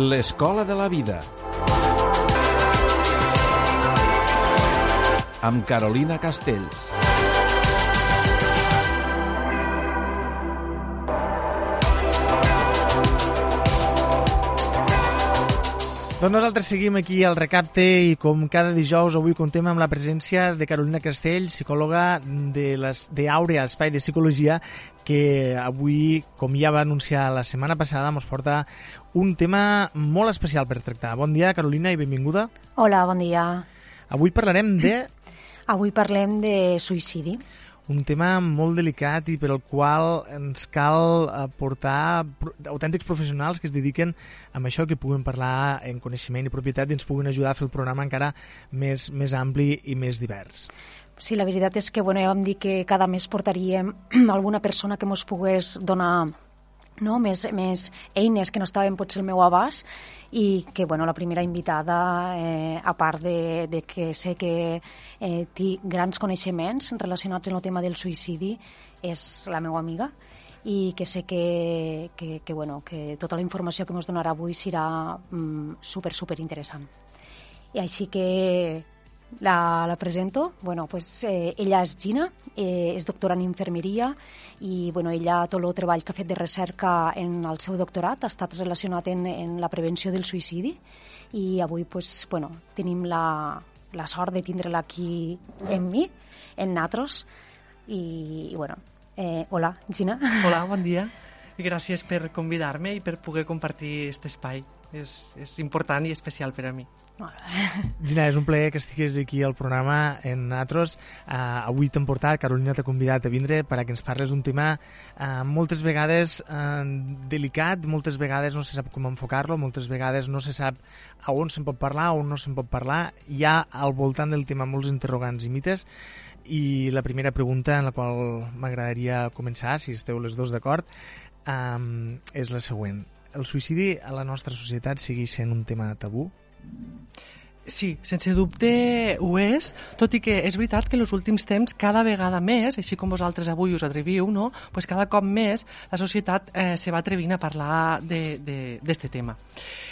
L'escola de la vida. Amb Carolina Castells. Doncs nosaltres seguim aquí al Recapte i com cada dijous avui contem amb la presència de Carolina Castell, psicòloga de les d'Àurea Espai de Psicologia, que avui, com ja va anunciar la setmana passada, ens porta un tema molt especial per tractar. Bon dia, Carolina, i benvinguda. Hola, bon dia. Avui parlarem de Avui parlem de suïcidi. un tema molt delicat i per al qual ens cal eh, portar autèntics professionals que es dediquen a això, que puguen parlar en coneixement i propietat i ens puguin ajudar a fer el programa encara més, més ampli i més divers. Sí, la veritat és que bueno, ja vam dir que cada mes portaríem alguna persona que ens pogués donar no? més, més eines que no estaven potser al meu abast i que bueno, la primera invitada, eh, a part de, de que sé que eh, té grans coneixements relacionats amb el tema del suïcidi, és la meva amiga i que sé que, que, que, bueno, que tota la informació que ens donarà avui serà mm, super, super interessant. I així que la, la presento. Bueno, pues, eh, ella és Gina, eh, és doctora en infermeria i bueno, ella tot el treball que ha fet de recerca en el seu doctorat ha estat relacionat en, en la prevenció del suïcidi i avui pues, bueno, tenim la, la sort de tindre-la aquí en mi, en Natros. I, i bueno, eh, hola, Gina. Hola, bon dia. I gràcies per convidar-me i per poder compartir aquest espai. És, és important i especial per a mi. Gina, és un plaer que estiguis aquí al programa en Natros. Uh, avui t'hem portat, Carolina t'ha convidat a vindre per a que ens parles d'un tema uh, moltes vegades uh, delicat, moltes vegades no se sap com enfocar-lo, moltes vegades no se sap a on se'n pot parlar, on no se'n pot parlar. Hi ha al voltant del tema molts interrogants i mites i la primera pregunta en la qual m'agradaria començar, si esteu les dos d'acord, um, és la següent. El suïcidi a la nostra societat segueix sent un tema tabú? Sí, sense dubte ho és, tot i que és veritat que en els últims temps cada vegada més, així com vosaltres avui us atreviu, no? pues cada cop més la societat eh, se va atrevint a parlar d'aquest tema.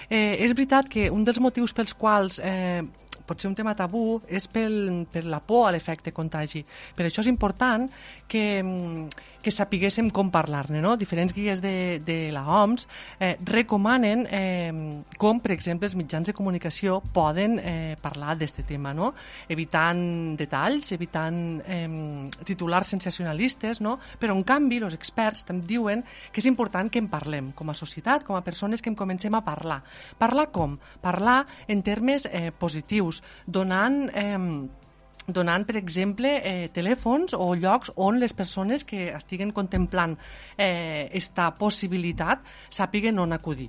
Eh, és veritat que un dels motius pels quals eh, pot ser un tema tabú és pel, per la por a l'efecte contagi. Per això és important que, mm, que sapiguéssim com parlar-ne. No? Diferents guies de, de la OMS eh, recomanen eh, com, per exemple, els mitjans de comunicació poden eh, parlar d'aquest tema, no? evitant detalls, evitant eh, titulars sensacionalistes, no? però en canvi els experts també diuen que és important que en parlem com a societat, com a persones que en comencem a parlar. Parlar com? Parlar en termes eh, positius, donant... Eh, donant, per exemple, eh, telèfons o llocs on les persones que estiguen contemplant eh, esta possibilitat sàpiguen on acudir.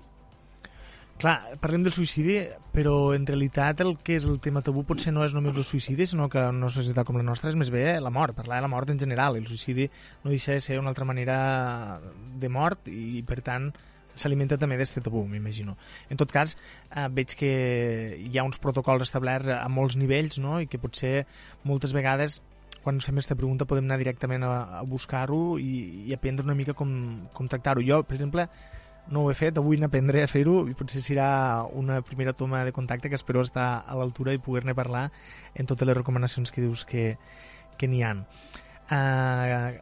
Clar, parlem del suïcidi, però en realitat el que és el tema tabú potser no és només el suïcidi, sinó que en una societat com la nostra és més bé la mort, parlar de la mort en general. El suïcidi no deixa de ser una altra manera de mort i, per tant, s'alimenta també d'aquest tabú, m'imagino. En tot cas, eh, veig que hi ha uns protocols establerts a, a molts nivells, no?, i que potser moltes vegades quan ens fem aquesta pregunta podem anar directament a, a buscar-ho i, i aprendre una mica com, com tractar-ho. Jo, per exemple, no ho he fet, avui n'aprendré a fer-ho i potser serà una primera toma de contacte que espero estar a l'altura i poder-ne parlar en totes les recomanacions que dius que, que n'hi han. Uh,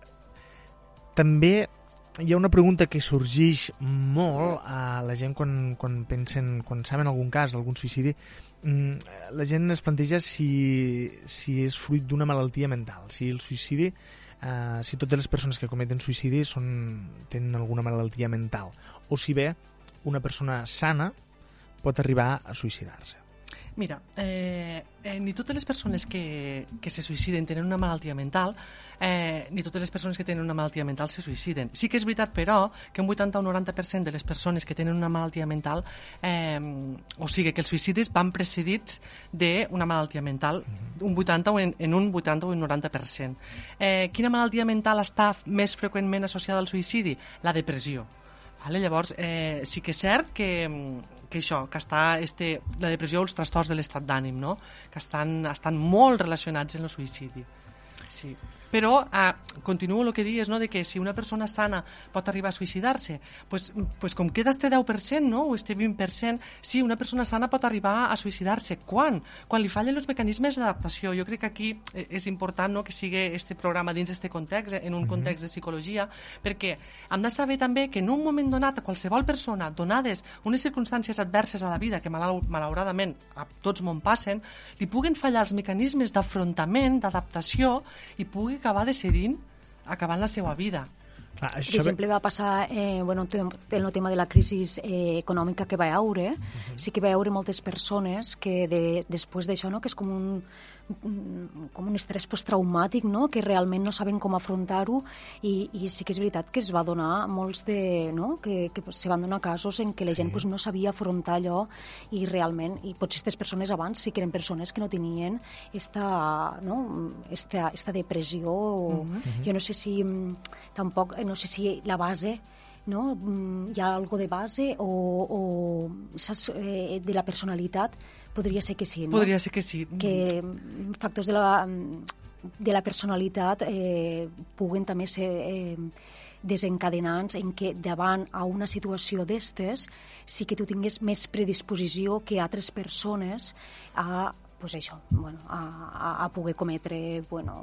també hi ha una pregunta que sorgeix molt a la gent quan, quan pensen, quan saben algun cas, algun suïcidi, mm, la gent es planteja si, si és fruit d'una malaltia mental, si el suïcidi Uh, si totes les persones que cometen suïcidi són, tenen alguna malaltia mental. O si bé una persona sana pot arribar a suïcidar-se. Mira, eh, eh, ni totes les persones que, que se suïciden tenen una malaltia mental, eh, ni totes les persones que tenen una malaltia mental se suïciden. Sí que és veritat, però, que un 80 o 90% de les persones que tenen una malaltia mental, eh, o sigui, que els suïcidis van precedits d'una malaltia mental, un 80 o en, en un 80 o un 90%. Eh, quina malaltia mental està més freqüentment associada al suïcidi? La depressió. Vale? Llavors, eh, sí que és cert que, que això, que està este, la depressió o els trastorns de l'estat d'ànim, no? que estan, estan molt relacionats amb el suïcidi. Sí. Però eh, continuo el que dius, no?, de que si una persona sana pot arribar a suïcidar-se, pues, pues com queda este 10%, no?, o este 20%, sí, una persona sana pot arribar a suïcidar-se. Quan? Quan li fallen els mecanismes d'adaptació. Jo crec que aquí eh, és important no, que sigui este programa dins este context, en un context de psicologia, perquè hem de saber també que en un moment donat a qualsevol persona, donades unes circumstàncies adverses a la vida, que malauradament a tots m'on passen, li puguen fallar els mecanismes d'afrontament, d'adaptació, i pugui acabar decidint acabant la seva vida. Clar, això... Per exemple, va passar eh, bueno, en el tema de la crisi eh, econòmica que va haure, uh -huh. sí que va haure moltes persones que de, després d'això, no, que és com un, com un estrès posttraumàtic, no? que realment no saben com afrontar-ho i, i sí que és veritat que es va donar molts de... No? Que, que se van donar casos en què la gent sí. pues, no sabia afrontar allò i realment, i potser aquestes persones abans sí que eren persones que no tenien esta, no? esta, esta depressió o, uh -huh. jo no sé si tampoc, no sé si la base no? hi ha algo de base o, o saps, eh, de la personalitat Podria ser que sí, no? Podria ser que sí. Que factors de la, de la personalitat eh, puguen també ser eh, desencadenants en què davant a una situació d'estes sí que tu tingués més predisposició que altres persones a pues això, bueno, a, a, a poder cometre bueno,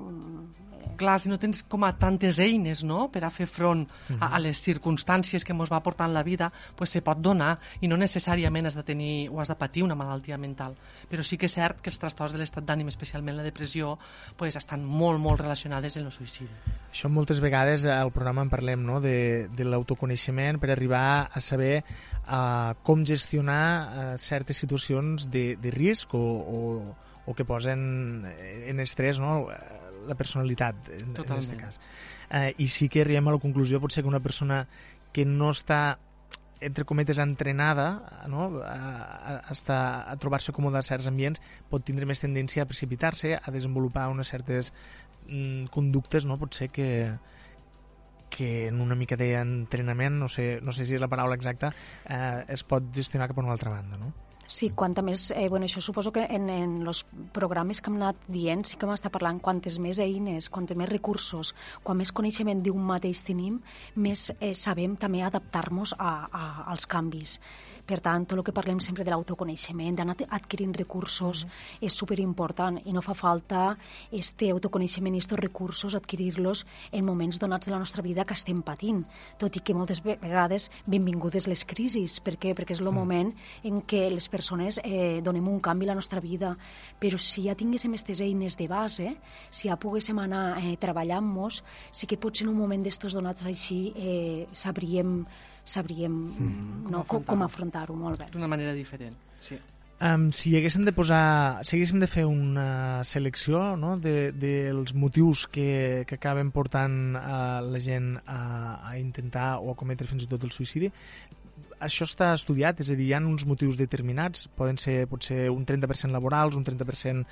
clar, si no tens com a tantes eines no? per a fer front a, a les circumstàncies que ens va portar en la vida, pues se pot donar i no necessàriament has de tenir o has de patir una malaltia mental. Però sí que és cert que els trastorns de l'estat d'ànim, especialment la depressió, pues estan molt, molt relacionades amb el suïcidi. Això moltes vegades al programa en parlem no? de, de l'autoconeixement per arribar a saber uh, com gestionar uh, certes situacions de, de risc o, o, o que posen en estrès no? la personalitat, en, en aquest cas. Eh, I sí que arribem a la conclusió, potser que una persona que no està entre cometes entrenada no? a, a, a, a trobar-se còmode a certs ambients pot tindre més tendència a precipitar-se a desenvolupar unes certes mm, conductes no? potser que, que en una mica d'entrenament, no sé, no sé si és la paraula exacta, eh, es pot gestionar cap a una altra banda, no? Sí, quanta més... Eh, bueno, això suposo que en, en els programes que hem anat dient sí que m'està parlant quantes més eines, quantes més recursos, quan més coneixement d'un mateix tenim, més eh, sabem també adaptar-nos als canvis. Per tant, tot el que parlem sempre de l'autoconeixement, d'anar adquirint recursos, mm. és superimportant i no fa falta este autoconeixement i estos recursos adquirir-los en moments donats de la nostra vida que estem patint, tot i que moltes vegades benvingudes les crisis. Per què? Perquè és el mm. moment en què les persones eh, donem un canvi a la nostra vida, però si ja tinguéssim aquestes eines de base, si ja poguéssim anar eh, treballant-nos, sí que potser en un moment d'estos donats així eh, sabríem sabríem mm. no, com, com afrontar-ho molt bé. D'una manera diferent, sí. Um, si haguéssim de posar, si haguéssim de fer una selecció no, dels de, de motius que, que acaben portant a la gent a, a intentar o a cometre fins i tot el suïcidi, això està estudiat, és a dir, hi ha uns motius determinats, poden ser potser un 30% laborals, un 30%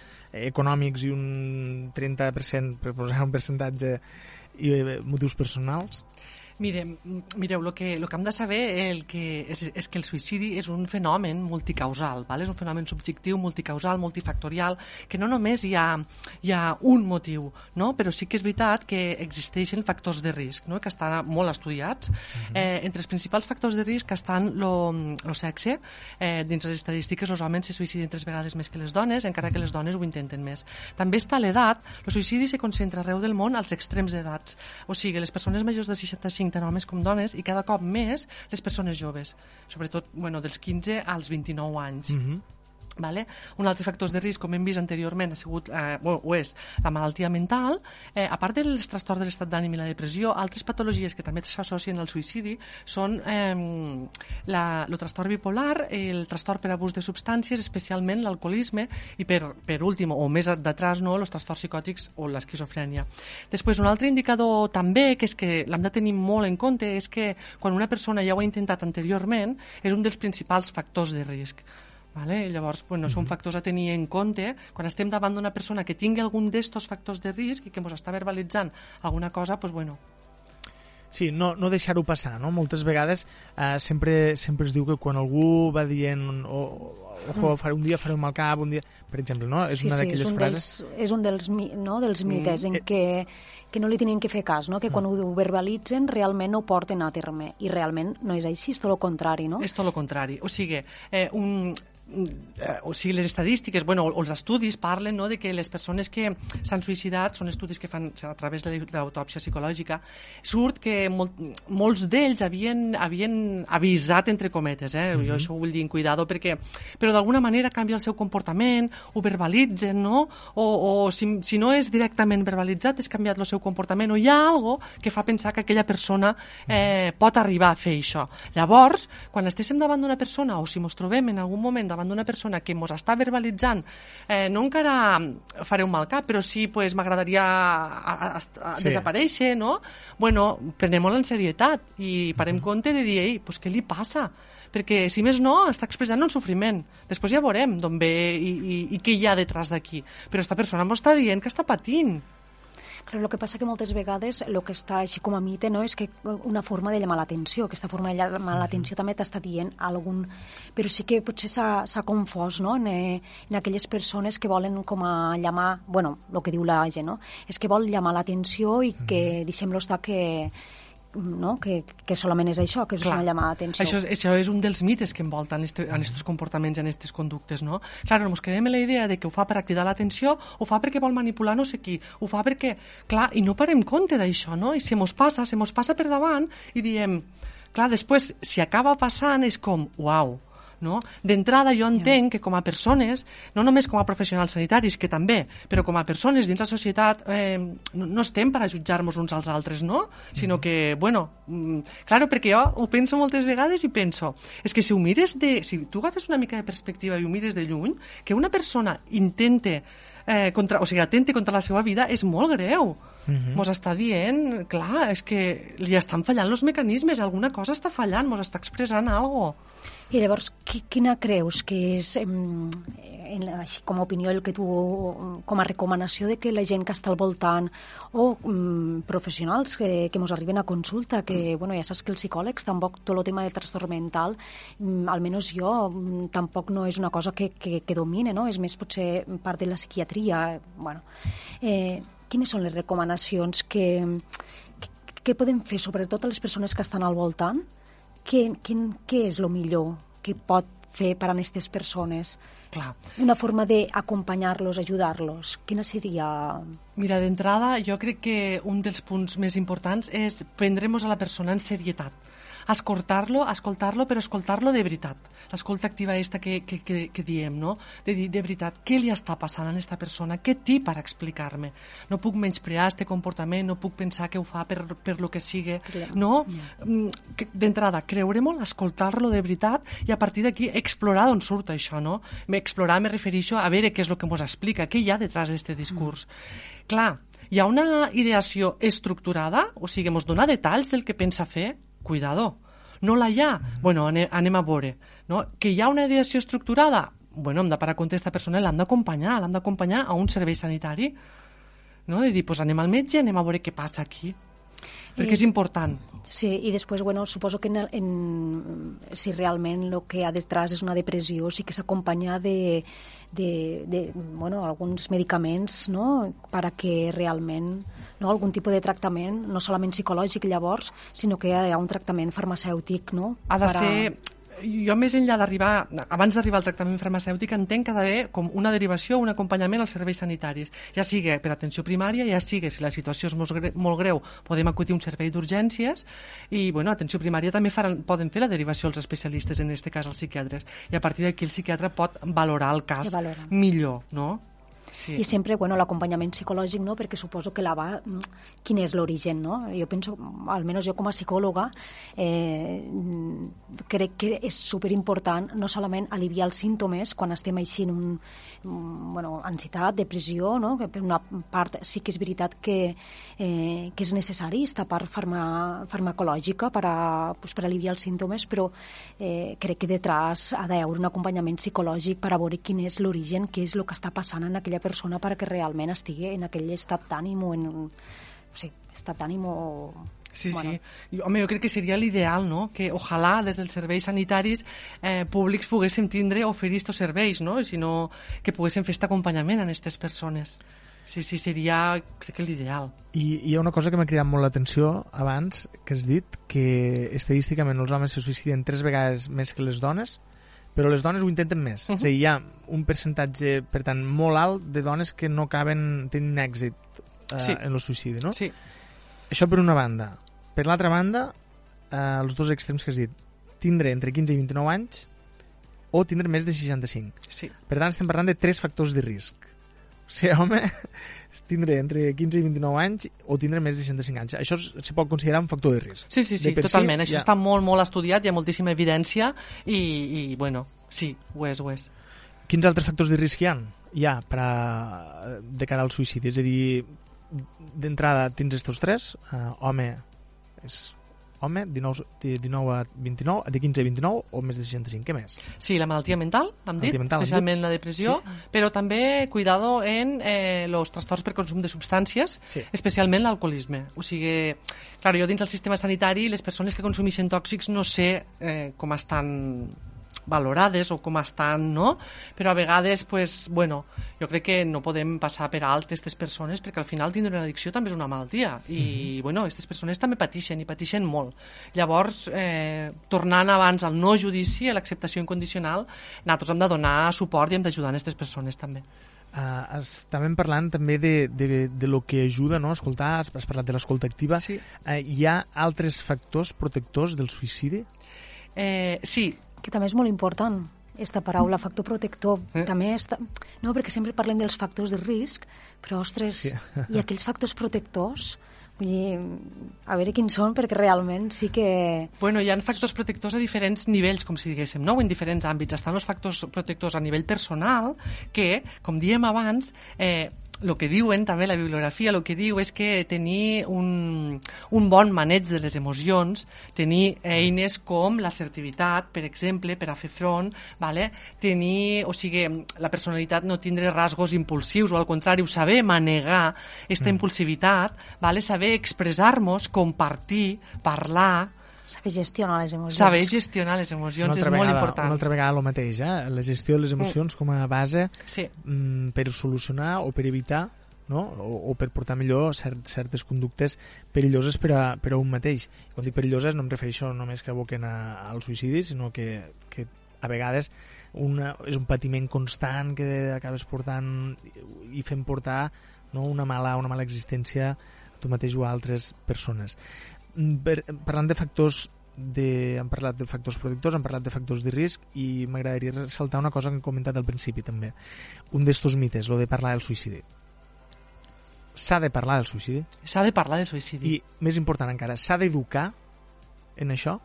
econòmics i un 30%, per posar un percentatge, i eh, motius personals? Mire, mireu, el que, lo que hem de saber el que és, és que el suïcidi és un fenomen multicausal, val? és un fenomen subjectiu, multicausal, multifactorial, que no només hi ha, hi ha un motiu, no? però sí que és veritat que existeixen factors de risc, no? que estan molt estudiats. Uh -huh. eh, entre els principals factors de risc estan el sexe, eh, dins les estadístiques els homes se suïciden tres vegades més que les dones, encara que les dones ho intenten més. També està l'edat, el suïcidi se concentra arreu del món als extrems d'edats, o sigui, les persones majors de 65 tant homes com dones, i cada cop més les persones joves, sobretot bueno, dels 15 als 29 anys. Mm -hmm. Vale? Un altre factor de risc, com hem vist anteriorment, ha sigut, eh, bueno, o és la malaltia mental. Eh, a part dels trastorns de l'estat d'ànim i la depressió, altres patologies que també s'associen al suïcidi són eh, la, el trastorn bipolar, el trastorn per abús de substàncies, especialment l'alcoholisme, i per, per últim, o més d'atràs, no, els trastorns psicòtics o l'esquizofrènia. Després, un altre indicador també, que és que l'hem de tenir molt en compte, és que quan una persona ja ho ha intentat anteriorment, és un dels principals factors de risc. Vale? Llavors, bueno, són factors a tenir en compte quan estem davant d'una persona que tingui algun d'estos factors de risc i que ens està verbalitzant alguna cosa, pues, bueno, Sí, no, no deixar-ho passar, no? Moltes vegades eh, sempre, sempre es diu que quan algú va dient o, o, o faré un dia faré un mal cap, un dia... Per exemple, no? És sí, una sí, d'aquelles frases... Dels, és un dels, no, dels mites mm. en què que no li tenien que fer cas, no? que quan ho verbalitzen realment no ho porten a terme. I realment no és així, és tot el contrari, no? És tot el contrari. O sigui, eh, un, eh, o sigui, les estadístiques, bueno, o els estudis parlen no, de que les persones que s'han suïcidat són estudis que fan a través de l'autòpsia psicològica, surt que molt, molts d'ells havien, havien avisat, entre cometes, eh? Mm -hmm. jo això ho vull dir en cuidado, perquè, però d'alguna manera canvia el seu comportament, ho verbalitzen, no? O, o si, si no és directament verbalitzat, és canviat el seu comportament, o hi ha algo que fa pensar que aquella persona eh, pot arribar a fer això. Llavors, quan estéssim davant d'una persona, o si ens trobem en algun moment davant d'una persona que ens està verbalitzant, eh, no encara faré un mal cap, però sí pues, m'agradaria sí. desaparèixer, no? Bueno, prenem-ho en serietat i parem mm. compte de dir, ei, pues, què li passa? perquè si més no està expressant un sofriment després ja veurem d'on ve i, i, i què hi ha detrás d'aquí però aquesta persona m'ho està dient que està patint però el que passa que moltes vegades el que està així com a mite no, és que una forma de llamar l'atenció, aquesta forma de llamar l'atenció també t'està dient algun... Però sí que potser s'ha confós no? en, eh, en aquelles persones que volen com a llamar... bueno, el que diu la gent, no? és que vol llamar l'atenció i que deixem-lo estar que no? que, que solament és això, que és Clar. una llamada d'atenció. Això, això és un dels mites que envolten en aquests comportaments, en aquestes conductes, no? Clar, ens quedem en la idea de que ho fa per cridar l'atenció, ho fa perquè vol manipular no sé qui, ho fa perquè... Clar, i no parem compte d'això, no? I si mos passa, se mos passa per davant i diem... Clar, després, si acaba passant, és com, uau, no? D'entrada jo entenc que com a persones, no només com a professionals sanitaris, que també, però com a persones dins la societat eh, no, no estem per a jutjar-nos uns als altres, no? Sinó que, bueno, mm, claro, perquè jo ho penso moltes vegades i penso, és que si ho mires de... Si tu agafes una mica de perspectiva i ho mires de lluny, que una persona intente eh, contra, o sigui, atente contra la seva vida és molt greu. Uh -huh. Mos està dient, clar, és que li estan fallant els mecanismes, alguna cosa està fallant, mos està expressant alguna cosa. I llavors, quina creus que és, en, així com a opinió, el que tu, com a recomanació de que la gent que està al voltant o um, professionals que, que ens arriben a consulta, que, mm. bueno, ja saps que els psicòlegs tampoc tot el tema de trastorn mental, um, almenys jo, um, tampoc no és una cosa que, que, que domine, no? És més potser part de la psiquiatria. Bueno, eh, quines són les recomanacions que, que, que podem fer, sobretot a les persones que estan al voltant, què, quin, què és el millor que pot fer per a aquestes persones? Clar. Una forma d'acompanyar-los, ajudar-los. Quina seria... Mira, d'entrada, jo crec que un dels punts més importants és prendre'ns a la persona en serietat escoltar-lo, escoltar-lo, però escoltar-lo de veritat. L'escolta activa aquesta que, que, que, que diem, no? De dir de veritat, què li està passant a aquesta persona? Què té per explicar-me? No puc menysprear aquest comportament, no puc pensar que ho fa per, per lo que sigui, no? Mm, d'entrada, creure molt, escoltar-lo de veritat i a partir d'aquí explorar d'on surt això, no? Explorar me refereixo a veure què és el que ens explica, què hi ha detrás d'aquest discurs. Mm. Clar, hi ha una ideació estructurada, o sigui, ens dona detalls del que pensa fer, cuidado. No la hi ha? Bueno, anem, anem a veure. No? Que hi ha una ideació estructurada? Bueno, hem de parar compte aquesta persona l'hem d'acompanyar, l'hem d'acompanyar a un servei sanitari. No? De dir, pues anem al metge, anem a veure què passa aquí perquè és, és important. Sí, i després, bueno, suposo que en, el, en, si realment el que hi ha detrás és una depressió, sí que s'acompanya de, de, de bueno, alguns medicaments no? per a que realment no? algun tipus de tractament, no solament psicològic llavors, sinó que hi ha un tractament farmacèutic. No? Ha de per a... ser jo més enllà d'arribar, abans d'arribar al tractament farmacèutic, entenc que ha d'haver com una derivació, un acompanyament als serveis sanitaris, ja sigui per atenció primària, ja sigui si la situació és molt, greu, molt greu, podem acudir a un servei d'urgències i, bueno, atenció primària també faran, poden fer la derivació als especialistes, en aquest cas als psiquiatres, i a partir d'aquí el psiquiatre pot valorar el cas millor, no? Sí. I sempre, bueno, l'acompanyament psicològic, no?, perquè suposo que la va... Quin és l'origen, no? Jo penso, almenys jo com a psicòloga, eh, crec que és superimportant no solament aliviar els símptomes quan estem així en un, bueno, ansietat, depressió, no? que per una part sí que és veritat que, eh, que és necessari aquesta part farma, farmacològica per, a, pues, per aliviar els símptomes, però eh, crec que detrás ha d'haver un acompanyament psicològic per a veure quin és l'origen, què és el que està passant en aquella persona perquè realment estigui en aquell estat d'ànim o en sí, estat d'ànim o Sí, bueno. sí. Home, jo crec que seria l'ideal, no?, que ojalà des dels serveis sanitaris eh, públics poguéssim tindre, oferir aquests serveis, no?, i sinó que poguéssim fer aquest acompanyament a aquestes persones. sí, sí, seria, crec que l'ideal. I hi ha una cosa que m'ha cridat molt l'atenció abans, que has dit que estadísticament els homes se suïciden tres vegades més que les dones, però les dones ho intenten més. Uh -huh. És a dir, hi ha un percentatge, per tant, molt alt de dones que no acaben tenint èxit eh, Sí. en el suïcidi, no? Sí, Això per una banda. Per l'altra banda, eh, els dos extrems que has dit, tindre entre 15 i 29 anys o tindre més de 65. sí. Per tant, estem parlant de tres factors de risc. Ser home, tindre entre 15 i 29 anys o tindre més de 65 anys. Això es, se pot considerar un factor de risc. Sí, sí, sí, per si, totalment. Això ja. està molt, molt estudiat, hi ha moltíssima evidència i, i bueno, sí, ho és, ho és. Quins altres factors de risc hi ha? Hi ha per a, de cara al suïcidi. És a dir, d'entrada tens estos tres. Uh, home és home, 19, de 19 a 29, de 15 a 29 o més de 65. Què més? Sí, la malaltia mental, hem dit, mental, hem especialment la depressió, però també cuidado en eh, los trastorns per consum de substàncies, Sí. especialment l'alcoholisme. O sigui, clar, jo dins del sistema sanitari, les persones que consumeixen tòxics no sé eh, com estan valorades o com estan, no? Però a vegades, pues, bueno, jo crec que no podem passar per alt aquestes persones perquè al final tindre una addicció també és una malaltia i, bueno, aquestes persones també pateixen i pateixen molt. Llavors, eh, tornant abans al no judici, a l'acceptació incondicional, nosaltres hem de donar suport i hem d'ajudar a aquestes persones també. Uh, estàvem parlant també de, de, de lo que ajuda no? escoltar, has, has parlat de l'escolta activa. Sí. Uh, hi ha altres factors protectors del suïcidi? Eh, sí, que també és molt important esta paraula, factor protector, Eh? també està... No, perquè sempre parlem dels factors de risc, però, ostres, sí. i aquells factors protectors, vull dir, a veure quins són, perquè realment sí que... Bueno, hi ha factors protectors a diferents nivells, com si diguéssim, no? o en diferents àmbits. Estan els factors protectors a nivell personal, que, com diem abans, eh, el que diuen també la bibliografia, el que diu és que tenir un, un bon maneig de les emocions, tenir eines com l'assertivitat, per exemple, per a fer front, vale? tenir, o sigui, la personalitat no tindre rasgos impulsius, o al contrari, saber manegar aquesta mm. impulsivitat, vale? saber expressar-nos, compartir, parlar, Saber gestionar les emocions. saber gestionar les emocions és altra molt vegada, important. Una altra vegada el mateix, eh? la gestió de les emocions com a base Sí. mm, per solucionar o per evitar no? o, o per portar millor cert, certes conductes perilloses per a, per a un mateix. Quan dic perilloses no em refereixo només que aboquen a, al suïcidi, sinó que, que a vegades una, és un patiment constant que acabes portant i fent portar no? una, mala, una mala existència a tu mateix o a altres persones. Mm, Per, parlant de factors de, hem parlat de factors protectors, hem parlat de factors de risc i m'agradaria ressaltar una cosa que hem comentat al principi també. Un d'estos mites, lo de parlar del suïcidi. S'ha de parlar del suïcidi S'ha de parlar de suïcidi. i, més important encara, s'ha d'educar en això,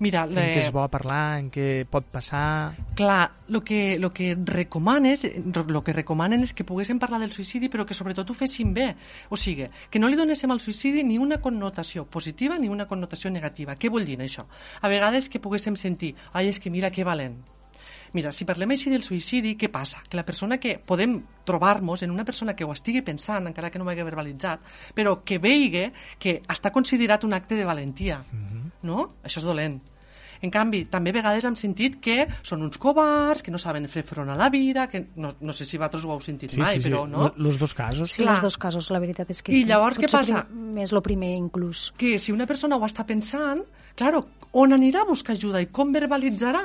Mira, en què le... és bo parlar, en què pot passar... clar, el que, lo que recomanes, lo que recomanen és que poguéssim parlar del suïcidi, però que sobretot ho féssim bé. O sigui, que no li donéssim al suïcidi ni una connotació positiva ni una connotació negativa. Què vol dir això? A vegades que poguéssim sentir, ai, és que mira que valent. Mira, si parlem així del suïcidi, què passa? Que la persona que podem trobar-nos en una persona que ho estigui pensant, encara que no ho hagi verbalitzat, però que veigui que està considerat un acte de valentia, no? Això és dolent. En canvi, també a vegades hem sentit que són uns covards, que no saben fer front a la vida, que no, no sé si vosaltres ho heu sentit mai, però no? Lo- Los dos casos. Sí, Clar. els dos casos, la veritat és que I sí. llavors què passa? prim- Més el primer, inclús. que si una persona ho està pensant, claro, on anirà a buscar ajuda i com verbalitzarà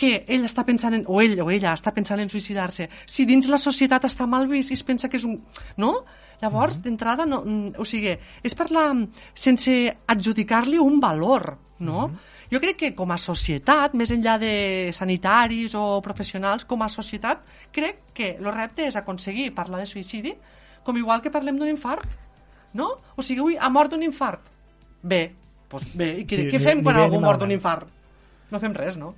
que ell està pensant en, o ell o ella està pensant en suïcidar-se, si dins la societat està mal vist i es pensa que és un... No? Llavors, d'entrada, no, mm, o sigui, és parlar sense adjudicar-li un valor, no? Jo crec que com a societat, més enllà de sanitaris o professionals, com a societat, crec que el repte és aconseguir parlar de suïcidi com igual que parlem d'un infart, no? O sigui, ui, ha mort d'un infart. Bé, doncs bé, i què, Sí, què fem quan algú mort d'un infart? No fem res, no?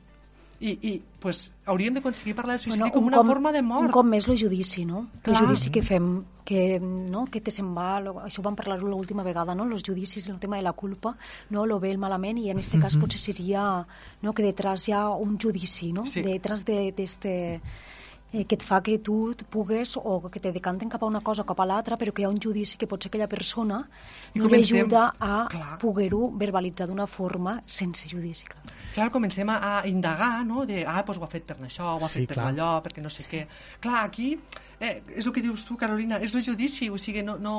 I, i pues, hauríem d'aconseguir parlar del suïcidi Bueno, com un una cop- forma de mort. Un cop més el judici, no? Clar. El judici que fem, que, no? que te se'n va, lo, això ho vam parlar l'última vegada, no? Los judicis, el tema de la culpa, no? Lo bé, el malament, i en aquest cas potser seria no? que detrás hi ha un judici, no? Sí. Detrás de, de. Eh, que et fa que tu pugues o que te decanten cap a una cosa o cap a l'altra, però que hi ha un judici que pot ser aquella persona I no li comencem- ajuda a poder-ho verbalitzar d'una forma sense judici. Clar. Clar, comencem a, a indagar, no?, de, ah, doncs ho ha fet per això, ho ha Sí, fet per clar. allò, perquè no sé què. Clar, aquí, eh, és el que dius tu, Carolina, és el judici, o sigui, no... no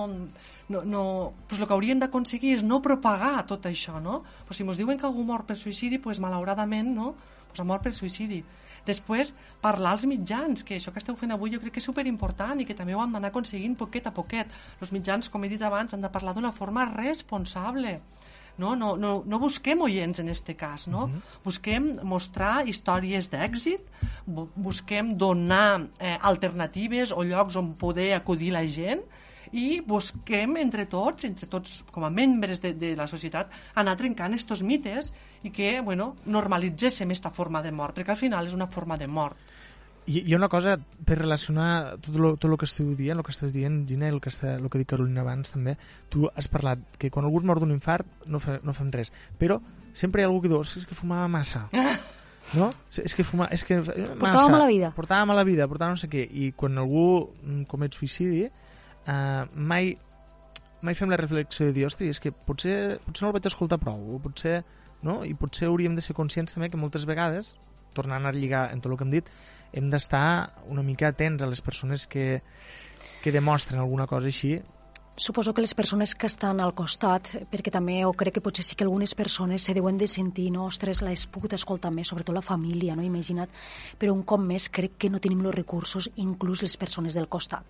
no, no, pues el que hauríem d'aconseguir és no propagar tot això, no? Pues si ens diuen que algú mor per suïcidi, pues malauradament, no? Pues mort per suïcidi. Després, parlar als mitjans, que això que esteu fent avui jo crec que és superimportant i que també ho hem d'anar aconseguint poquet a poquet. Els mitjans, com he dit abans, han de parlar d'una forma responsable. No, no, no, no busquem oients en este cas, no? Busquem mostrar històries d'èxit, bu- busquem donar eh, alternatives o llocs on poder acudir la gent i busquem entre tots, entre tots com a membres de, de la societat, anar trencant estos mites i que, bueno, normalitzéssim esta forma de mort, perquè al final és una forma de mort. Hi ha una cosa per relacionar tot el, tot el que esteu dient, el que estàs dient, Gina, i el que, està, el que ha dit Carolina abans també. Tu has parlat que quan algú es mor d'un infart no, fe, no fem res, però sempre hi ha algú que diu, "Ostres, és que fumava massa. No? És que fumava... És que massa. Portava mala vida. Portava mala vida, portava no sé què. I quan algú mm, comet suïcidi, eh, mai mai fem la reflexió de dir, ostres, és que potser, potser no el vaig escoltar prou, o potser, no? i potser hauríem de ser conscients també que moltes vegades, tornant a lligar en tot el que hem dit, hem d'estar una mica atents a les persones que, que demostren alguna cosa així. Suposo que les persones que estan al costat, perquè també, o crec que potser sí que algunes persones se deuen de sentir, no, ostres, l'he pogut escoltar més, sobretot la família, no, imagina't, però un cop més crec que no tenim els recursos, inclús les persones del costat.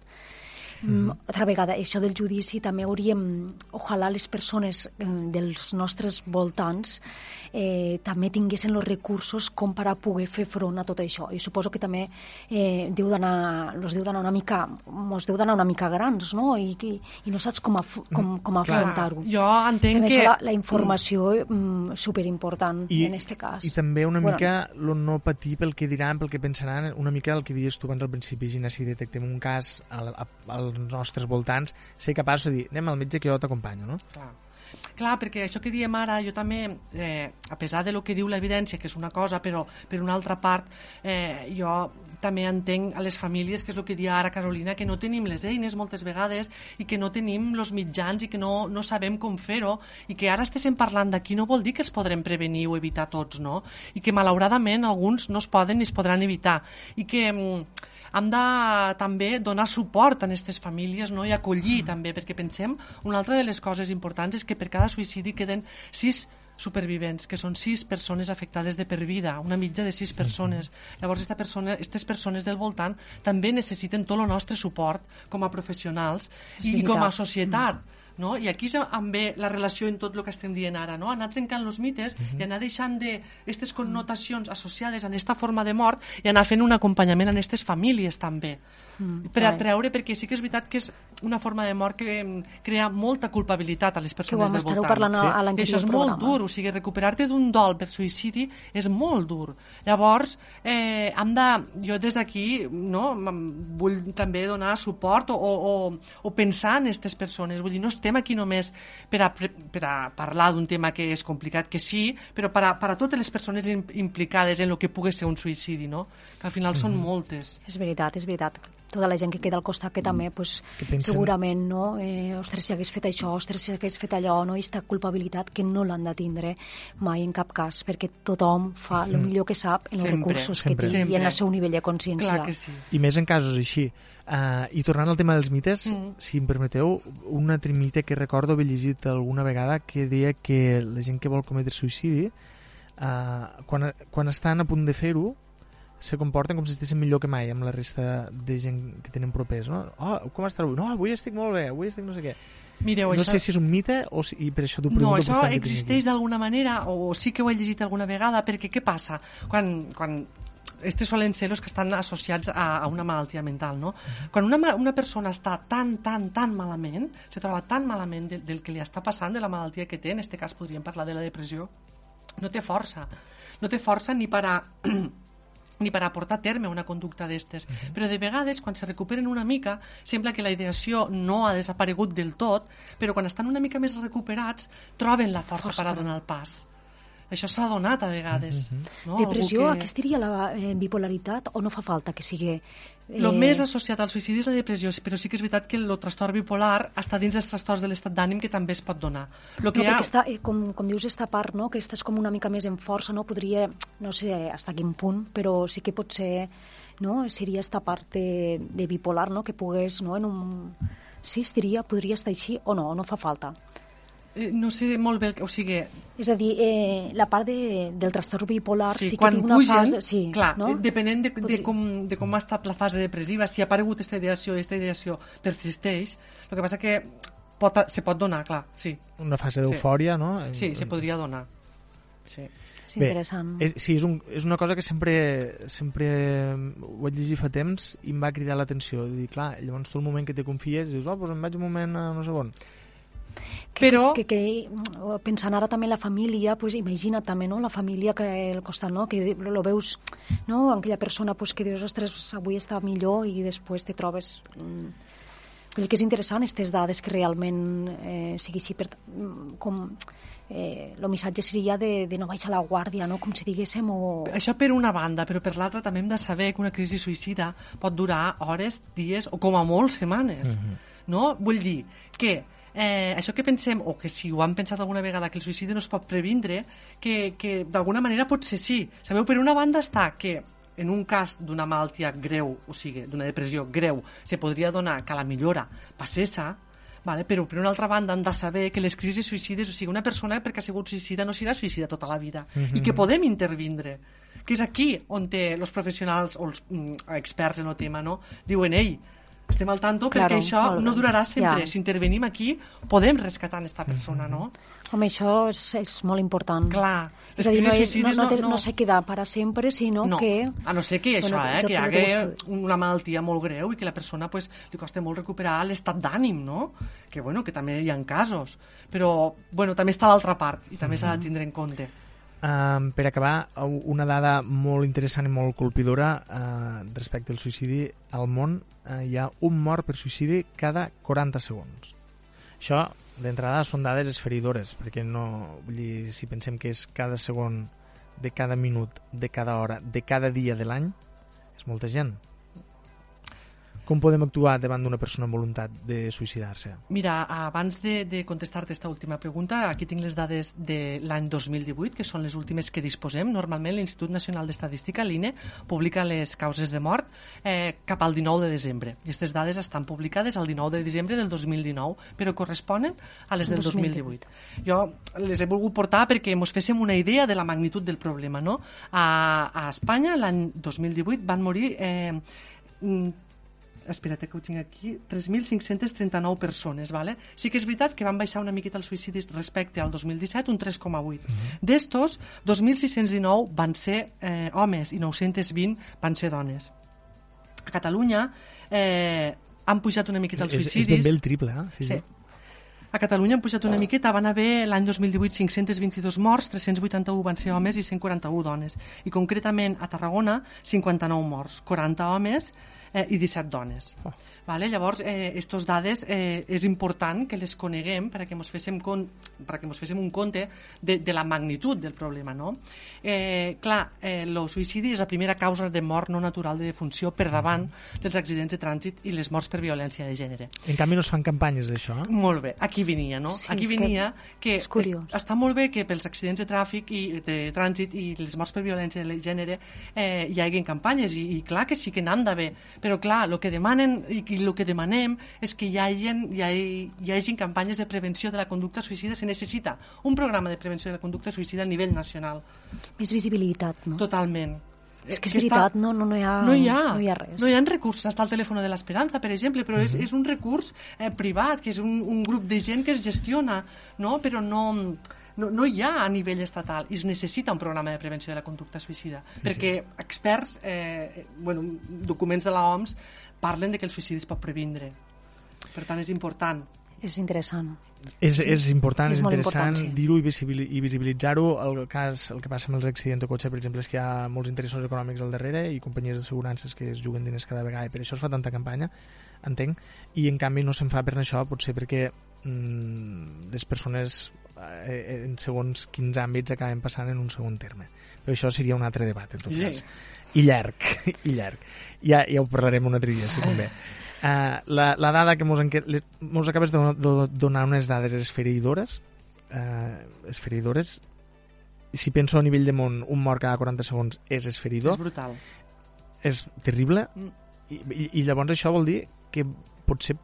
Mm, altra vegada, això del judici també hauríem, ojalà les persones eh, dels nostres voltants eh, també tinguessin els recursos com per a poder fer front a tot això. I suposo que també eh, deu d'anar, los deu d'anar una mica, mos deu d'anar una mica grans, no? I, i, i no saps com, af, com, com Clar. afrontar-ho. Jo entenc que... la, la informació mm, superimportant I, en aquest cas. I també una Bueno, mica lo no patir pel que diran, pel que pensaran, una mica el que dius tu abans al principi, Gina, si detectem un cas al, a, als nostres voltants, ser capaç de dir, anem al metge que jo t'acompanyo, no? Clar. Clar, perquè això que diem ara, jo també, eh, a pesar de lo que diu l'evidència, que és una cosa, però per una altra part, eh, jo també entenc a les famílies, que és el que dia ara Carolina, que no tenim les eines moltes vegades i que no tenim els mitjans i que no, no sabem com fer-ho i que ara estéssim parlant d'aquí no vol dir que els podrem prevenir o evitar tots, no? I que malauradament alguns no es poden ni es podran evitar. I que mm, hem de també donar suport a aquestes famílies no? i acollir també, perquè pensem, una altra de les coses importants és que per cada suïcidi queden sis supervivents, que són sis persones afectades de per vida, una mitja de sis persones. Llavors, esta persona, aquestes persones del voltant també necessiten tot el nostre suport com a professionals i, i com a societat. No? I aquí és on ve la relació en tot el que estem dient ara, no? anar trencant els mites i anar deixant de aquestes connotacions associades a aquesta forma de mort i anar fent un acompanyament a aquestes famílies també Mm, per atreure, perquè sí que és veritat que és una forma de mort que em, crea molta culpabilitat a les persones del voltant. parlant Sí. a, I això és programa. molt dur, o sigui, recuperar-te d'un dol per suïcidi és molt dur. Llavors, eh, hem de, jo des d'aquí no, vull també donar suport o, o, o pensar en aquestes persones. Vull dir, no estem aquí només per a, per a parlar d'un tema que és complicat, que sí, però per a, per a totes les persones im- implicades en el que pugui ser un suïcidi, no? que al final són moltes. És veritat, és veritat. Tota la gent que queda al costat que també, pues, Que pensen- segurament, no? Eh, ostres, si hagués fet això, ostres, si hagués fet allò, no? I aquesta culpabilitat que no l'han de tindre mai en cap cas, perquè tothom fa el millor que sap en els Sempre, recursos sempre. que té i en Sempre. el seu nivell de consciència. Clar que sí. I més en casos així. Uh, I tornant al tema dels mites, Mm. si em permeteu, un altre mite que recordo haver llegit alguna vegada que deia que la gent que vol cometre suïcidi, uh, quan, quan estan a punt de fer-ho, se comporten com si estiguessin millor que mai amb la resta de gent que tenen propers, no? Oh, com estàs avui? No, avui estic molt bé, avui estic no sé què. Mireu, No això... sé si és un mite o si, i per això t'ho No, pregunto. això fer aquest existeix d'alguna manera, o sí que ho he llegit alguna vegada, perquè què passa? Quan, quan estes solen ser els que estan associats a, a una malaltia mental, no? Quan una, una persona està tan, tan, tan malament, se troba tan malament del, del que li està passant, de la malaltia que té, en aquest cas podríem parlar de la depressió, no té força. No té força ni per a ni per a portar a terme una conducta d'estes. Però de vegades, quan se recuperen una mica, sembla que la ideació no ha desaparegut del tot, però quan estan una mica més recuperats, troben la força, Força per a per a- donar el pas. Això s'ha donat a vegades. no? Depressió, Algú que... aquesta seria la eh, bipolaritat o no fa falta que sigui... Eh, El més associat al suïcidi és la depressió, però sí que és veritat que el trastorn bipolar està dins dels trastorns de l'estat d'ànim que també es pot donar. Lo No, que hi ha... està, eh, com, com dius, esta part, no? que estàs com una mica més en força, no? podria, no sé fins a quin punt, però sí que pot ser, no? seria esta part de, de bipolar, no? que pogués, no? en un... Sí, estaria, podria estar així o no, o no fa falta. Eh, No sé molt bé, o sigui, És a dir, eh, la part de, del trastorn bipolar sí, sí, que quan té una pugen, fase... Sí, clar, no? eh, depenent de, de, com, de com ha estat la fase depressiva, si ha aparegut aquesta ideació i aquesta ideació persisteix, el que passa que pot, se pot donar, clar, sí, Una fase Sí. d'eufòria, no? sí, se podria donar. Sí. És interessant. és, sí, és, un, és una cosa que sempre, sempre ho vaig llegir fa temps i em va cridar l'atenció. Dir, clar, llavors tu el moment que te confies dius, oh, doncs em vaig un moment a no sé on. Que, Però- Que, que, que, pensant ara també en la família, pues, imagina't també no? la família que el costat, no? que lo veus, no? aquella persona pues, que dius, ostres, avui està millor i després te trobes... Mm, Vull dir que és interessant aquestes dades que realment eh, sigui així per, mm, com eh, el missatge seria de, de no baixar la guàrdia, no? com si diguéssim, o... Això per una banda, però per l'altra també hem de saber que una crisi suïcida pot durar hores, dies o com a molt setmanes. no? Vull dir que eh, això que pensem, o que si ho han pensat alguna vegada, que el suïcidi no es pot previndre, que, que d'alguna manera pot ser sí. Sabeu, per una banda està que en un cas d'una malaltia greu, o sigui, d'una depressió greu, se podria donar que la millora passessa, Vale? Però, per una altra banda, han de saber que les crisis suïcides, o sigui, una persona perquè ha sigut suïcida no serà suïcida tota la vida, i que podem intervindre. Que és aquí on els professionals o els mm, experts en el tema, no? Diuen, ei, estem al tanto Claro, perquè això no durarà sempre. Ja. Si intervenim aquí, podem rescatar aquesta persona, no? Home, això és, és molt important. Clar, És a dir, no, és, no, no, no- no, no- se queda para sempre, sinó no, que... a no ser que això, Bueno, eh, que hi hagi una malaltia molt greu i que la persona pues, li costa molt recuperar l'estat d'ànim, no? Que, bueno, que també hi ha casos. Però, bueno, també està l'altra part i també s'ha de tindre en compte. Um, per acabar, una dada molt interessant i molt colpidora uh, respecte al suïcidi. Al món uh, hi ha un mort per suïcidi cada 40 segons. Això, d'entrada, són dades esferidores, perquè no, vull dir, si pensem que és cada segon de cada minut, de cada hora, de cada dia de l'any, és molta gent. Com podem actuar davant d'una persona amb voluntat de suïcidar-se? Mira, abans de, de contestar-te aquesta última pregunta, aquí tinc les dades de l'any 2018, que són les últimes que disposem. Normalment l'Institut Nacional d'Estadística, l'INE, publica les causes de mort eh, cap al 19 de desembre. Aquestes dades estan publicades al 19 de desembre del 2019, però corresponen a les del 2018. Jo les he volgut portar perquè ens féssim una idea de la magnitud del problema. No? A, a Espanya, l'any 2018, van morir... Eh, espera't que ho tinc aquí, 3.539 persones. Vale? Sí que és veritat que van baixar una miqueta els suïcidis respecte al 2017, un 3,8. D'estos, 2.619 van ser eh, homes i 920 van ser dones. A Catalunya eh, han pujat una miqueta els És, és suïcidis. ben bé el triple, eh? Sí. A Catalunya han pujat una miqueta, van haver l'any 2018 522 morts, 381 van ser homes i 141 dones. I concretament a Tarragona 59 morts, 40 homes eh, i 17 dones. Oh. Vale? Llavors, eh, estos dades eh, és important que les coneguem perquè ens féssim, con, perquè ens féssim un compte de, de la magnitud del problema. No? Eh, clar, eh, el suïcidi és la primera causa de mort no natural de defunció per davant dels accidents de trànsit i les morts per violència de gènere. En canvi, no es fan campanyes d'això. eh? Molt bé, aquí venia, no? Sí, aquí que venia que, és curiós. es- està molt bé que pels accidents de tràfic i de trànsit i les morts per violència de gènere eh, hi hagin campanyes i, i clar que sí que n'han d'haver, però clar, el que demanen i, el que demanem és que hi hagin, hi, hagi, hi hagin campanyes de prevenció de la conducta suïcida, se necessita un programa de prevenció de la conducta suïcida a nivell nacional, Més visibilitat, no? totalment. És que és està- veritat, no, no, no, hi ha, no hi ha, no hi ha res. No hi ha recursos. Està el telèfon de l'Esperança, per exemple, però és, és un recurs eh, privat, que és un, un grup de gent que es gestiona, no? però no, no, no hi ha a nivell estatal i es necessita un programa de prevenció de la conducta suïcida, perquè experts, eh, bueno, documents de l'OMS, parlen de que el suïcidi es pot previndre. Per tant, és important. És interessant. És, és important, És és, interessant important, sí. dir-ho i visibilitzar-ho. El, cas, el que passa amb els accidents de cotxe, per exemple, és que hi ha molts interessos econòmics al darrere i companyies d'assegurances que es juguen diners cada vegada i per això es fa tanta campanya, entenc, i en canvi no se'n fa per això, potser perquè mm, les persones eh, en segons quins àmbits acaben passant en un segon terme. Però això seria un altre debat, en tot Sí. cas. I llarg, i llarg. Ja, ja ho parlarem un altre dia, si convé. Uh, la, la dada que mos, enque- mos acabes de, de donar unes dades esfereïdores, uh, esfereïdores, si penso a nivell de món, un mort cada 40 segons és esferidor, És brutal. és terrible Mm. i, i, i llavors això vol dir que potser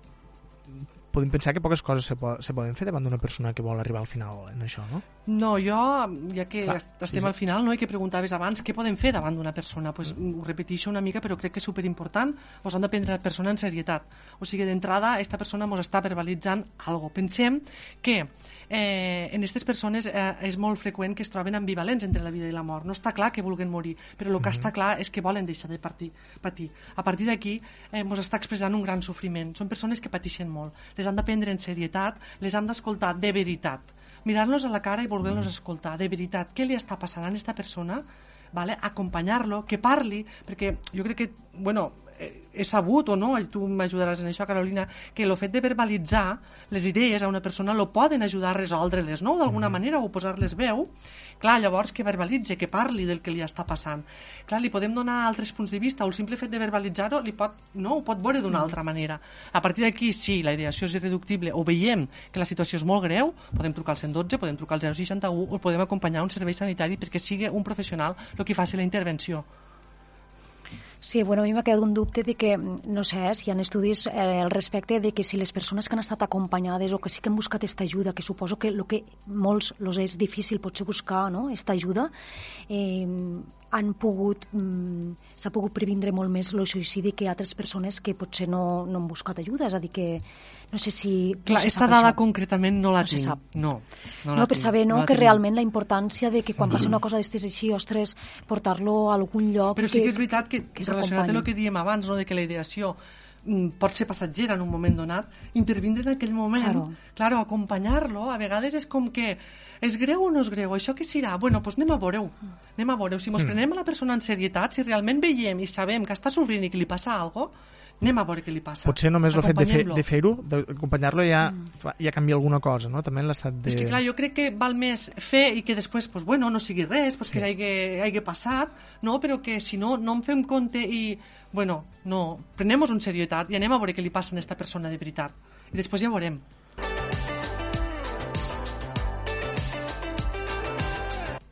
podem pensar que poques coses se, po se poden fer davant d'una persona que vol arribar al final en això, no? No, jo, ja que Clar, estem sí, sí. al final, no, i que preguntaves abans què podem fer davant d'una persona, pues, ho repeteixo una mica, però crec que és superimportant, us han de prendre la persona en serietat. O sigui, d'entrada, esta persona ens està verbalitzant algo. Pensem que eh, en aquestes persones eh, és molt freqüent que es troben ambivalents entre la vida i la mort. No està clar que vulguen morir, però el que està clar és que volen deixar de partir, patir. A partir d'aquí, eh, ens està expressant un gran sofriment. Són persones que pateixen molt. Les han de prendre en serietat, les han d'escoltar de veritat. Mirar-los a la cara i voler-los escoltar, de veritat, què li està passant a aquesta persona, vale? acompanyar-lo, que parli, perquè jo crec que, bueno, he sabut o no, i tu m'ajudaràs en això, Carolina, que el fet de verbalitzar les idees a una persona lo poden ajudar a resoldre-les, no?, d'alguna manera, o posar-les veu, clar, llavors que verbalitze, que parli del que li està passant. Clar, li podem donar altres punts de vista, o el simple fet de verbalitzar-ho li pot, no, ho pot veure d'una altra manera. A partir d'aquí, si la ideació és irreductible o veiem que la situació és molt greu, podem trucar al 112, podem trucar al 061 o podem acompanyar un servei sanitari perquè sigui un professional el que faci la intervenció. Sí, bueno, a mi m'ha quedat un dubte de que, no sé, si hi ha estudis eh, al respecte de que si les persones que han estat acompanyades o que sí que han buscat aquesta ajuda, que suposo que el que molts los és difícil potser buscar, no?, aquesta ajuda, eh, han pogut, mm, s'ha pogut previndre molt més el suïcidi que altres persones que potser no, no han buscat ajuda, és a dir que no sé si... Clar, no se esta sap dada això. concretament no la No se tinc. sap. No, no, No, per tinc, saber, no, la que tenim. realment la importància de que quan passa una cosa d'estes així, ostres, portar-lo a algun lloc... Però sí que és veritat que, que relacionat amb el que diem abans, no, de que la ideació pot ser passatgera en un moment donat, intervindre en aquell moment, Claro. claro, acompanyar-lo, a vegades és com que és greu o no és greu, això què serà? Bueno, doncs anem a veure-ho, anem a veure-ho. Si ens prenem a la persona en serietat, si realment veiem i sabem que està sofrint i que li passa alguna cosa, anem a veure què li passa. Potser només el fet de, fer, de fer-ho, d'acompanyar-lo ja, fa- ja canvia alguna cosa, no? També en l'estat de... És que clar, jo crec que val més fer i que després, pues, bueno, no sigui res, pues, que hagi, hagi passat, no? però que si no, no en fem compte i, bueno, no, prenem-nos en serietat i anem a veure què li passa a aquesta persona de veritat. I després ja veurem.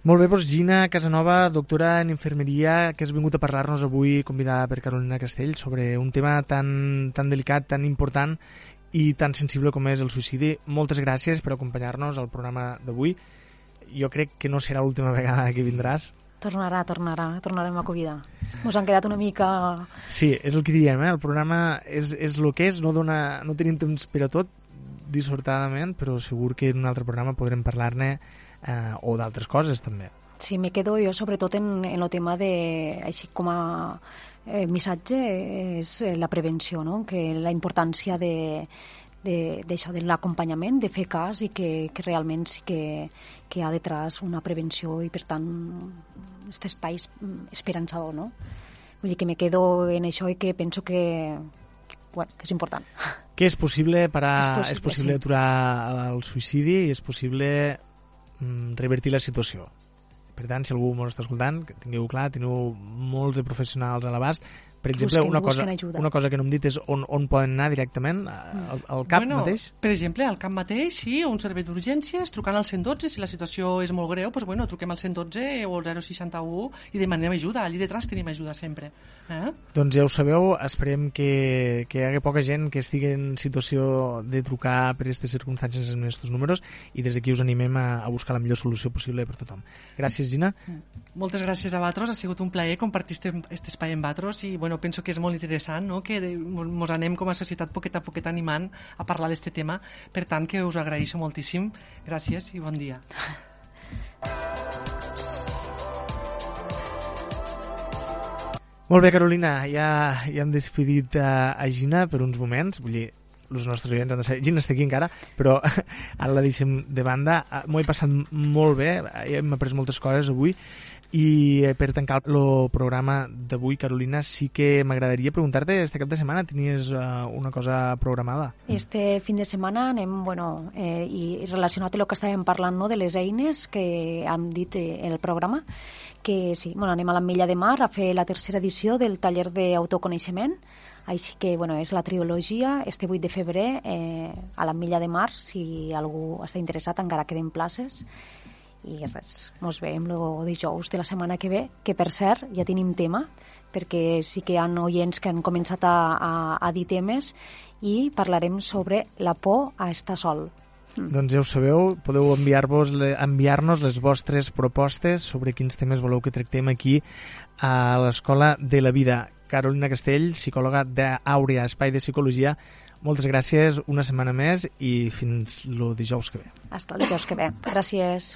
Molt bé, doncs Gina Casanova, doctora en infermeria, que has vingut a parlar-nos avui, convidada per Carolina Castell, sobre un tema tan, tan delicat, tan important i tan sensible com és el suïcidi. Moltes gràcies per acompanyar-nos al programa d'avui. Jo crec que no serà l'última vegada que vindràs. Tornarà, tornarà, tornarem a convidar. Ens han quedat una mica... Sí, és el que diem, eh? el programa és, és el que és, no, dona, no tenim temps per a tot, dissortadament, però segur que en un altre programa podrem parlar-ne eh, o d'altres coses també. Sí, me quedo jo sobretot en, en el tema de, així com a eh, missatge, és eh, la prevenció, no? que la importància de de- d'això, de, de l'acompanyament, de fer cas i que, que realment sí que, que hi ha detrás una prevenció i per tant aquest espai esperançador, no? Vull dir que me quedo en això i que penso que, que, bueno, que és important. Que és possible parar, És possible, és possible sí. aturar el suïcidi i és possible revertir la situació. Per tant, si algú m'ho està escoltant, que tingueu clar, teniu molts de professionals a l'abast. Per exemple, Busquen- una, cosa, ajuda. una cosa que no hem dit és on, on poden anar directament, al, al CAP bueno, mateix? Per exemple, al camp mateix, sí, o un servei d'urgències, trucant al 112, si la situació és molt greu, doncs, bueno, truquem al 112 o al 061 i demanem ajuda. Allí detrás tenim ajuda sempre. Eh? Doncs ja ho sabeu, esperem que, que hi hagi poca gent que estigui en situació de trucar per aquestes circumstàncies en aquests números i des d'aquí us animem a, a buscar la millor solució possible per tothom. Gràcies, Gina. Moltes gràcies a vosaltres, ha sigut un plaer compartir este, este espai amb vosaltres i bueno, penso que és molt interessant no? que mos anem com a societat poquet a poquet animant a parlar d'aquest tema, per tant que us agraeixo moltíssim. Gràcies i bon dia. Molt bé, Carolina, ja, ja hem despedit a, a Gina per uns moments. Vull dir, els nostres oients han de saber, Gina està aquí encara, però ara la deixem de banda. Ah, M'ho he passat molt bé, hem après moltes coses avui, i eh, per tancar el programa d'avui, Carolina, sí que m'agradaria preguntar-te, este cap de setmana tenies uh, una cosa programada? Este fin de setmana anem, bueno, eh, i relacionat amb el que estàvem parlant no, de les eines que hem dit eh, en el programa, que sí, bueno, anem a l'Ametlla de Mar a fer la tercera edició del taller d'autoconeixement, així que, bueno, és la trilogia, este 8 de febrer, eh, a l'Ametlla de Mar, si algú està interessat, encara queden places, i res, ens veiem el dijous de la setmana que ve, que per cert ja tenim tema, perquè sí que hi ha oients que han començat a, a, a dir temes i parlarem sobre la por a estar sol. Mm. Doncs ja ho sabeu, podeu enviar-nos les vostres propostes sobre quins temes voleu que tractem aquí a l'Escola de la Vida. Carolina Castell, psicòloga d'Àurea, Espai de Psicologia, moltes gràcies una setmana més i fins el dijous que ve. Hasta el dijous que ve. Gràcies.